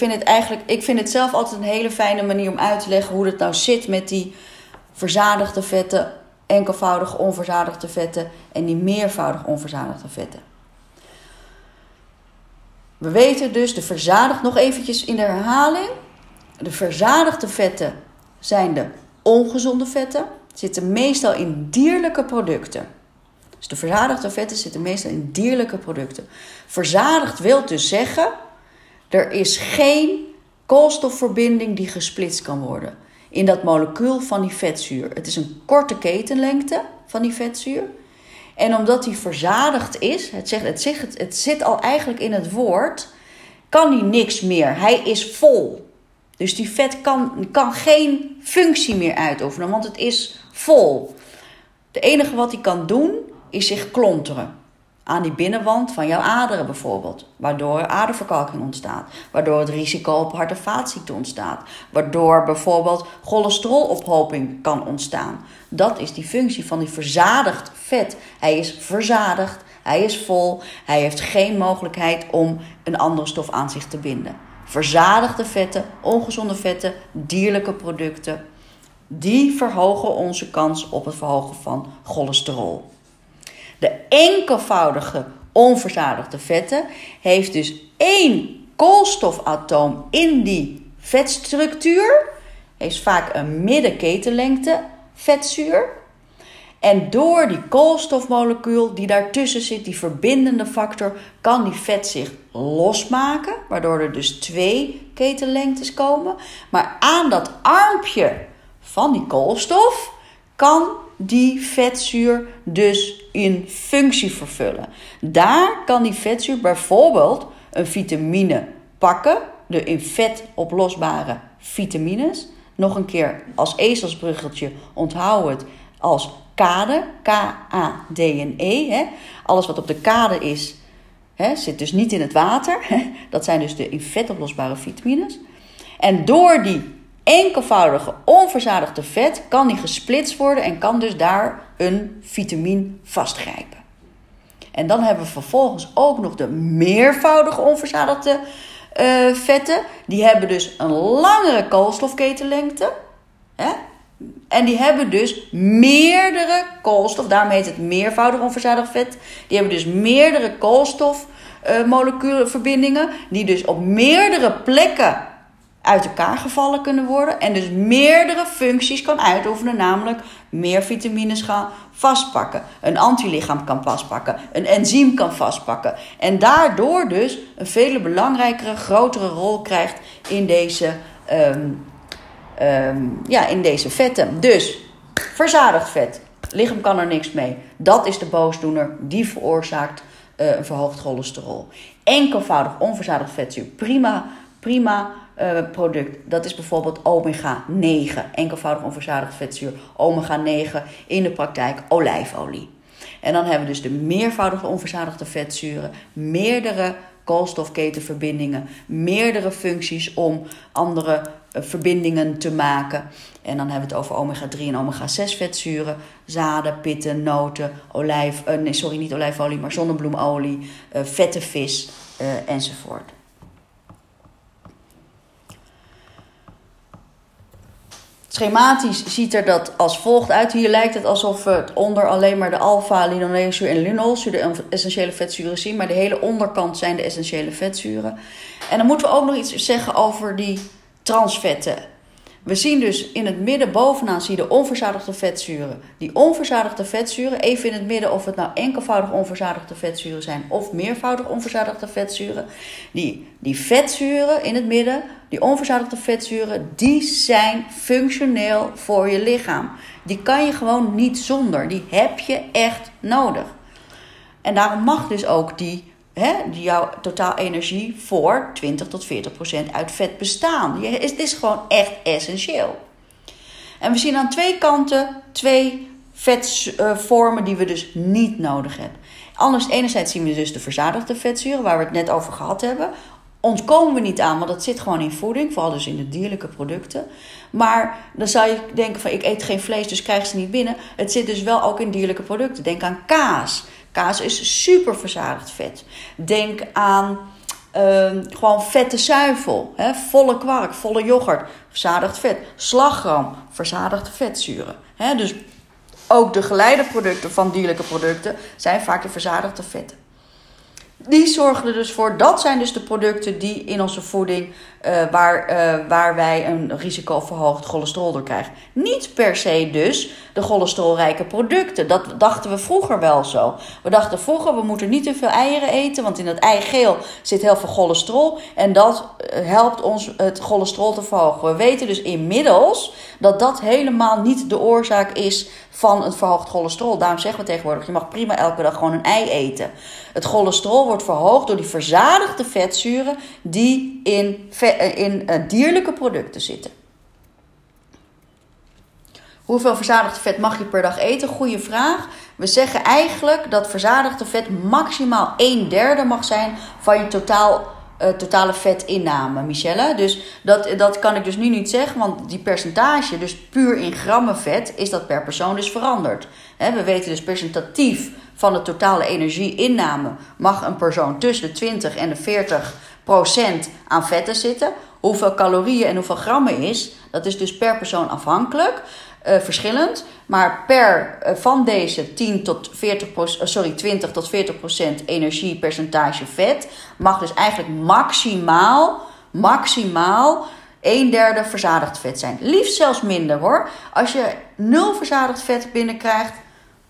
vind het eigenlijk, ik vind het zelf altijd een hele fijne manier om uit te leggen hoe het nou zit met die verzadigde vetten, enkelvoudig onverzadigde vetten en die meervoudig onverzadigde vetten. We weten dus de verzadigd, nog eventjes in de herhaling. De verzadigde vetten zijn de ongezonde vetten, zitten meestal in dierlijke producten. Dus de verzadigde vetten zitten meestal in dierlijke producten. Verzadigd wil dus zeggen, er is geen koolstofverbinding die gesplitst kan worden in dat molecuul van die vetzuur. Het is een korte ketenlengte van die vetzuur. En omdat die verzadigd is, het, zegt, het, zit al eigenlijk in het woord, kan hij niks meer. Hij is vol. Dus die vet kan, kan geen functie meer uitoefenen, want het is vol. Het enige wat hij kan doen, is zich klonteren aan die binnenwand van jouw aderen bijvoorbeeld. Waardoor aderverkalking ontstaat. Waardoor het risico op hart- en vaatziekten ontstaat. Waardoor bijvoorbeeld cholesterolophoping kan ontstaan. Dat is die functie van die verzadigd vet. Hij is verzadigd, hij is vol, hij heeft geen mogelijkheid om een andere stof aan zich te binden. Verzadigde vetten, ongezonde vetten, dierlijke producten, die verhogen onze kans op het verhogen van cholesterol. De enkelvoudige onverzadigde vetten heeft dus één koolstofatoom in die vetstructuur. Heeft vaak een middenketenlengte vetzuur. En door die koolstofmolecuul die daartussen zit, die verbindende factor, kan die vet zich losmaken. Waardoor er dus twee ketenlengtes komen. Maar aan dat armpje van die koolstof kan die vetzuur dus in functie vervullen. Daar kan die vetzuur bijvoorbeeld een vitamine pakken, de in vet oplosbare vitamines. Nog een keer als ezelsbruggeltje onthoud het als kade, K-A-D-N-E. Alles wat op de kade is, hè, zit dus niet in het water. Dat zijn dus de in vet oplosbare vitamines. En door die enkelvoudige onverzadigde vet kan die gesplitst worden en kan dus daar een vitamine vastgrijpen. En dan hebben we vervolgens ook nog de meervoudige onverzadigde uh, vetten. Die hebben dus een langere koolstofketenlengte. Hè? En die hebben dus meerdere koolstof, daarom heet het meervoudig onverzadigd vet. Die hebben dus meerdere koolstofmoleculenverbindingen, die dus op meerdere plekken uit elkaar gevallen kunnen worden en dus meerdere functies kan uitoefenen, namelijk meer vitamines gaan vastpakken, een antilichaam kan vastpakken, een enzym kan vastpakken en daardoor dus een veel belangrijkere, grotere rol krijgt in deze, um, um, ja, in deze vetten. Dus verzadigd vet, lichaam kan er niks mee. Dat is de boosdoener die veroorzaakt uh, een verhoogd cholesterol. Enkelvoudig onverzadigd vetzuur, prima, prima uh, product. Dat is bijvoorbeeld omega 9, enkelvoudig onverzadigd vetzuur, omega 9 in de praktijk olijfolie. En dan hebben we dus de meervoudige onverzadigde vetzuren, meerdere koolstofketenverbindingen, meerdere functies om andere uh, verbindingen te maken. En dan hebben we het over omega 3 en omega 6 vetzuren, zaden, pitten, noten, olijf, uh, nee, sorry, niet olijfolie, maar zonnebloemolie, vette vis enzovoort. Schematisch ziet er dat als volgt uit. Hier lijkt het alsof we onder alleen maar de alfa, linoleumzuur en linolzuur, de essentiële vetzuren zien. Maar de hele onderkant zijn de essentiële vetzuren. En dan moeten we ook nog iets zeggen over die transvetten. We zien dus in het midden bovenaan zie je de onverzadigde vetzuren. Die onverzadigde vetzuren, even in het midden of het nou enkelvoudig onverzadigde vetzuren zijn of meervoudig onverzadigde vetzuren. Die, die vetzuren in het midden, die onverzadigde vetzuren, die zijn functioneel voor je lichaam. Die kan je gewoon niet zonder. Die heb je echt nodig. En daarom mag dus ook die hè, jouw totaal energie voor 20 tot 40 procent uit vet bestaan. Het is gewoon echt essentieel. En we zien aan twee kanten twee vetvormen die we dus niet nodig hebben. Anders, enerzijds zien we dus de verzadigde vetzuren, waar we het net over gehad hebben. Ontkomen we niet aan, want dat zit gewoon in voeding, vooral dus in de dierlijke producten. Maar dan zou je denken van ik eet geen vlees, dus krijg ze niet binnen. Het zit dus wel ook in dierlijke producten. Denk aan kaas. Kaas is super verzadigd vet. Denk aan Ehm, gewoon vette zuivel, hè, volle kwark, volle yoghurt, verzadigd vet, slagroom, verzadigde vetzuren. Hè, dus ook de geleideproducten van dierlijke producten zijn vaak de verzadigde vetten. Die zorgen er dus voor, dat zijn dus de producten die in onze voeding, uh, waar, uh, waar wij een risicoverhoogd cholesterol door krijgen. Niet per se dus de cholesterolrijke producten. Dat dachten we vroeger wel zo. We dachten vroeger, we moeten niet te veel eieren eten, want in het eigeel zit heel veel cholesterol. En dat eh, helpt ons het cholesterol te verhogen. We weten dus inmiddels dat dat helemaal niet de oorzaak is van het verhoogd cholesterol. Daarom zeggen we tegenwoordig, je mag prima elke dag gewoon een ei eten. Het cholesterol wordt verhoogd door die verzadigde vetzuren die in, eh, in uh, dierlijke producten zitten. Hoeveel verzadigd vet mag je per dag eten? Goeie vraag. We zeggen eigenlijk dat verzadigde vet maximaal een derde mag zijn van je totaal uh, totale vetinname, Michelle. Dus dat, dat kan ik dus nu niet zeggen, want die percentage, dus puur in grammen vet, is dat per persoon dus veranderd. we weten dus percentatief van de totale energieinname mag een persoon tussen de 20 en de 40 procent aan vetten zitten. Hoeveel calorieën en hoeveel grammen is, dat is dus per persoon afhankelijk. Uh, verschillend. Maar per uh, van deze 10 tot 40 uh, sorry, 20 tot 40 procent energiepercentage vet mag dus eigenlijk maximaal, maximaal een derde verzadigd vet zijn. Liefst zelfs minder hoor. Als je nul verzadigd vet binnenkrijgt,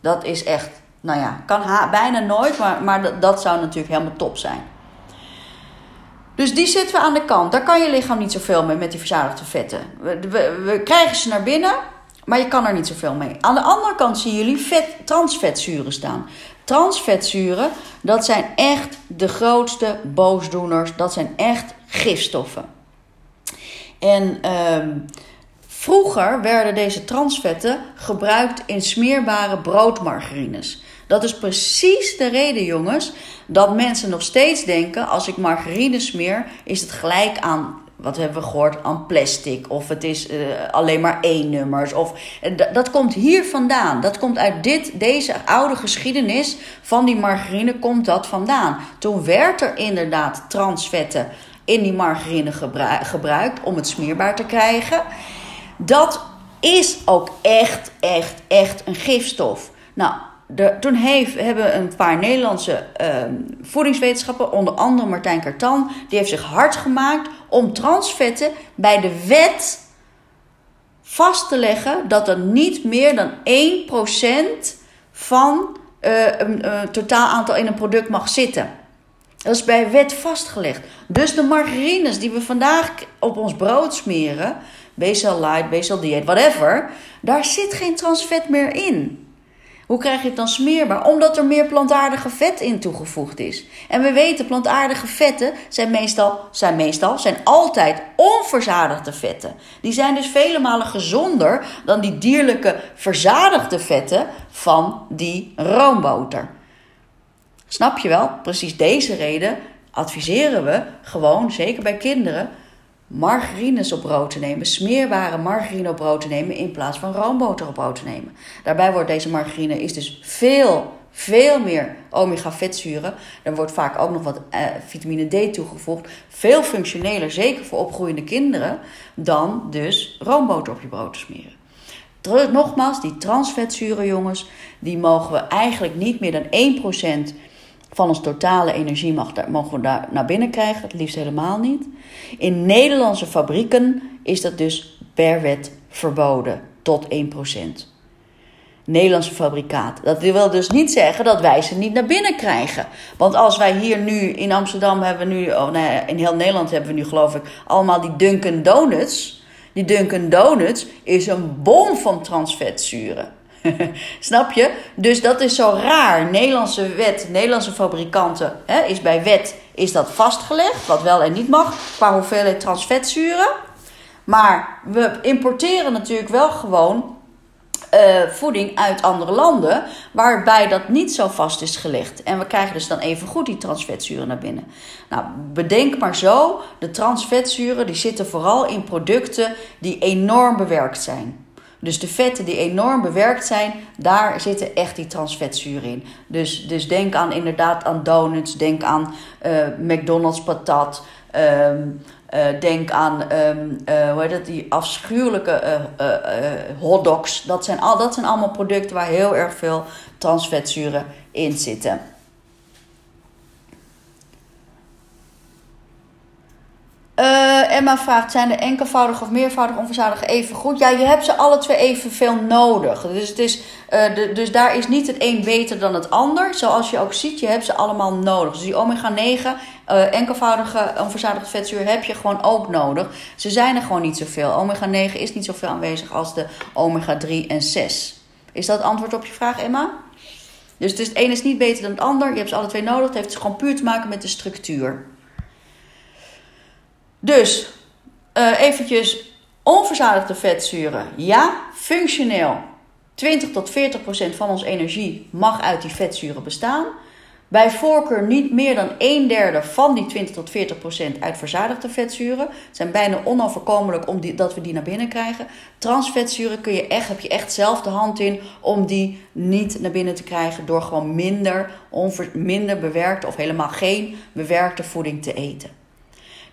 dat is echt, nou ja, kan bijna nooit, maar, maar dat, zou natuurlijk helemaal top zijn. Dus die zetten we aan de kant. Daar kan je lichaam niet zoveel mee met die verzadigde vetten. We, we, we krijgen ze naar binnen, maar je kan er niet zoveel mee. Aan de andere kant zien jullie vet, transvetzuren staan. Transvetzuren, dat zijn echt de grootste boosdoeners. Dat zijn echt gifstoffen. En ehm, vroeger werden deze transvetten gebruikt in smeerbare broodmargarines. Dat is precies de reden, jongens, dat mensen nog steeds denken: als ik margarine smeer, is het gelijk aan wat hebben we gehoord, aan plastic. Of het is uh, alleen maar één nummers. Of, uh, dat komt hier vandaan. Dat komt uit dit, deze oude geschiedenis van die margarine komt dat vandaan. Toen werd er inderdaad transvetten in die margarine gebruik, gebruikt om het smeerbaar te krijgen. Dat is ook echt, echt, echt een gifstof. Nou, toen heeft, hebben een paar Nederlandse uh, voedingswetenschappers, onder andere Martijn Kartan, die heeft zich hard gemaakt om transvetten bij de wet vast te leggen dat er niet meer dan 1% van uh, een, totaal aantal in een product mag zitten. Dat is bij wet vastgelegd. Dus de margarines die we vandaag op ons brood smeren, Basal Light, Basal Diet, whatever, daar zit geen transvet meer in. Hoe krijg je het dan smeerbaar? Omdat er meer plantaardige vet in toegevoegd is. En we weten, plantaardige vetten zijn meestal, zijn meestal, zijn altijd onverzadigde vetten. Die zijn dus vele malen gezonder dan die dierlijke verzadigde vetten van die roomboter. Snap je wel? Precies deze reden adviseren we gewoon, zeker bij kinderen, margarines op brood te nemen, smeerbare margarine op brood te nemen in plaats van roomboter op brood te nemen. Daarbij wordt deze margarine is dus veel, veel meer omega-vetzuren. Er wordt vaak ook nog wat eh, vitamine D toegevoegd. Veel functioneler, zeker voor opgroeiende kinderen, dan dus roomboter op je brood te smeren. Nogmaals, die transvetzuren, jongens, die mogen we eigenlijk niet meer dan 1% van ons totale energie mag mogen we daar naar binnen krijgen. Het liefst helemaal niet. In Nederlandse fabrieken is dat dus per wet verboden tot 1%. Nederlandse fabrikaat. Dat wil dus niet zeggen dat wij ze niet naar binnen krijgen. Want als wij hier nu in Amsterdam hebben we nu, oh nee, in heel Nederland hebben we nu geloof ik allemaal die Dunkin Donuts. Die Dunkin Donuts is een bom van transvetzuren. Snap je? Dus dat is zo raar. Nederlandse wet, Nederlandse fabrikanten, hè, is bij wet is dat vastgelegd, wat wel en niet mag, qua hoeveelheid transvetzuren. Maar we importeren natuurlijk wel gewoon uh, voeding uit andere landen, waarbij dat niet zo vast is gelegd. En we krijgen dus dan even goed die transvetzuren naar binnen. Nou, bedenk maar zo, de transvetzuren die zitten vooral in producten die enorm bewerkt zijn. Dus de vetten die enorm bewerkt zijn, daar zitten echt die transvetzuren in. Dus, dus denk aan inderdaad aan donuts, denk aan uh, McDonald's patat. Um, uh, denk aan um, uh, hoe heet het, die afschuwelijke hotdogs. Dat zijn, al, dat zijn allemaal producten waar heel erg veel transvetzuren in zitten. Uh, Emma vraagt: zijn de enkelvoudige of meervoudige onverzadigde even goed? Ja, je hebt ze alle twee evenveel nodig. Dus, het is, de, dus daar is niet het een beter dan het ander. Zoals je ook ziet, je hebt ze allemaal nodig. Dus die omega-9, uh, eh, enkelvoudige onverzadigde vetzuur, heb je gewoon ook nodig. Ze zijn er gewoon niet zoveel. Omega-9 is niet zoveel aanwezig als de omega-3 en 6. Is dat het antwoord op je vraag, Emma? Dus het, is, een is niet beter dan het ander. Je hebt ze alle twee nodig. Het heeft gewoon puur te maken met de structuur. Dus uh, eventjes onverzadigde vetzuren. Ja, functioneel. 20 tot 40 procent van onze energie mag uit die vetzuren bestaan. Bij voorkeur niet meer dan een derde van die 20 tot 40 procent uit verzadigde vetzuren. Het zijn bijna onoverkomelijk om die, dat we die naar binnen krijgen. Transvetzuren kun je echt, heb je echt zelf de hand in om die niet naar binnen te krijgen door gewoon minder, onver, minder bewerkte of helemaal geen bewerkte voeding te eten.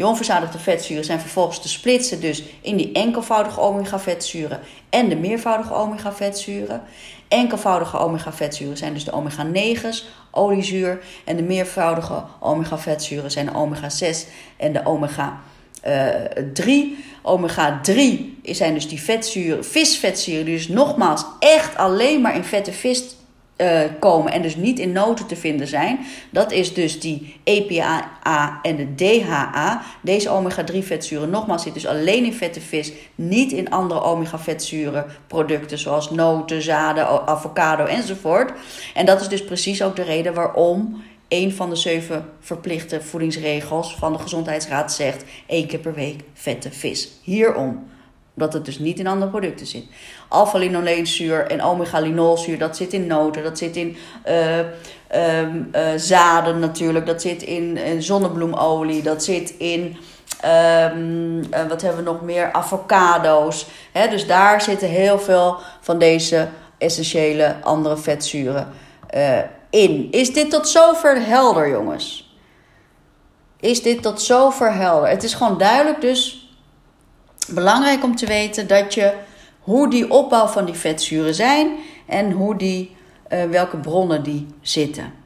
Die onverzadigde vetzuren zijn vervolgens te splitsen dus in die enkelvoudige omega-vetzuren en de meervoudige omega-vetzuren. Enkelvoudige omega-vetzuren zijn dus de omega-9's, oliezuur. En de meervoudige omega-vetzuren zijn de omega-6 en de omega-3. Omega-3 zijn dus die vetzuren, visvetzuren, dus nogmaals echt alleen maar in vette vis uh, komen en dus niet in noten te vinden zijn. Dat is dus die EPA en de DHA. Deze omega-3 vetzuren, nogmaals, zit dus alleen in vette vis, niet in andere omega-vetzuren producten zoals noten, zaden, avocado enzovoort. En dat is dus precies ook de reden waarom een van de zeven verplichte voedingsregels van de Gezondheidsraad zegt: één keer per week vette vis. Hierom omdat het dus niet in andere producten zit. Alpha-linoleenzuur en omega-linolzuur, dat zit in noten, dat zit in uh, um, uh, zaden natuurlijk, dat zit in, in zonnebloemolie, dat zit in. Um, uh, wat hebben we nog meer? Avocado's. Dus daar zitten heel veel van deze essentiële andere vetzuren in. Is dit tot zover helder, jongens? Is dit tot zover helder? Het is gewoon duidelijk dus belangrijk om te weten dat je hoe die opbouw van die vetzuren zijn en hoe die, uh, welke bronnen die zitten.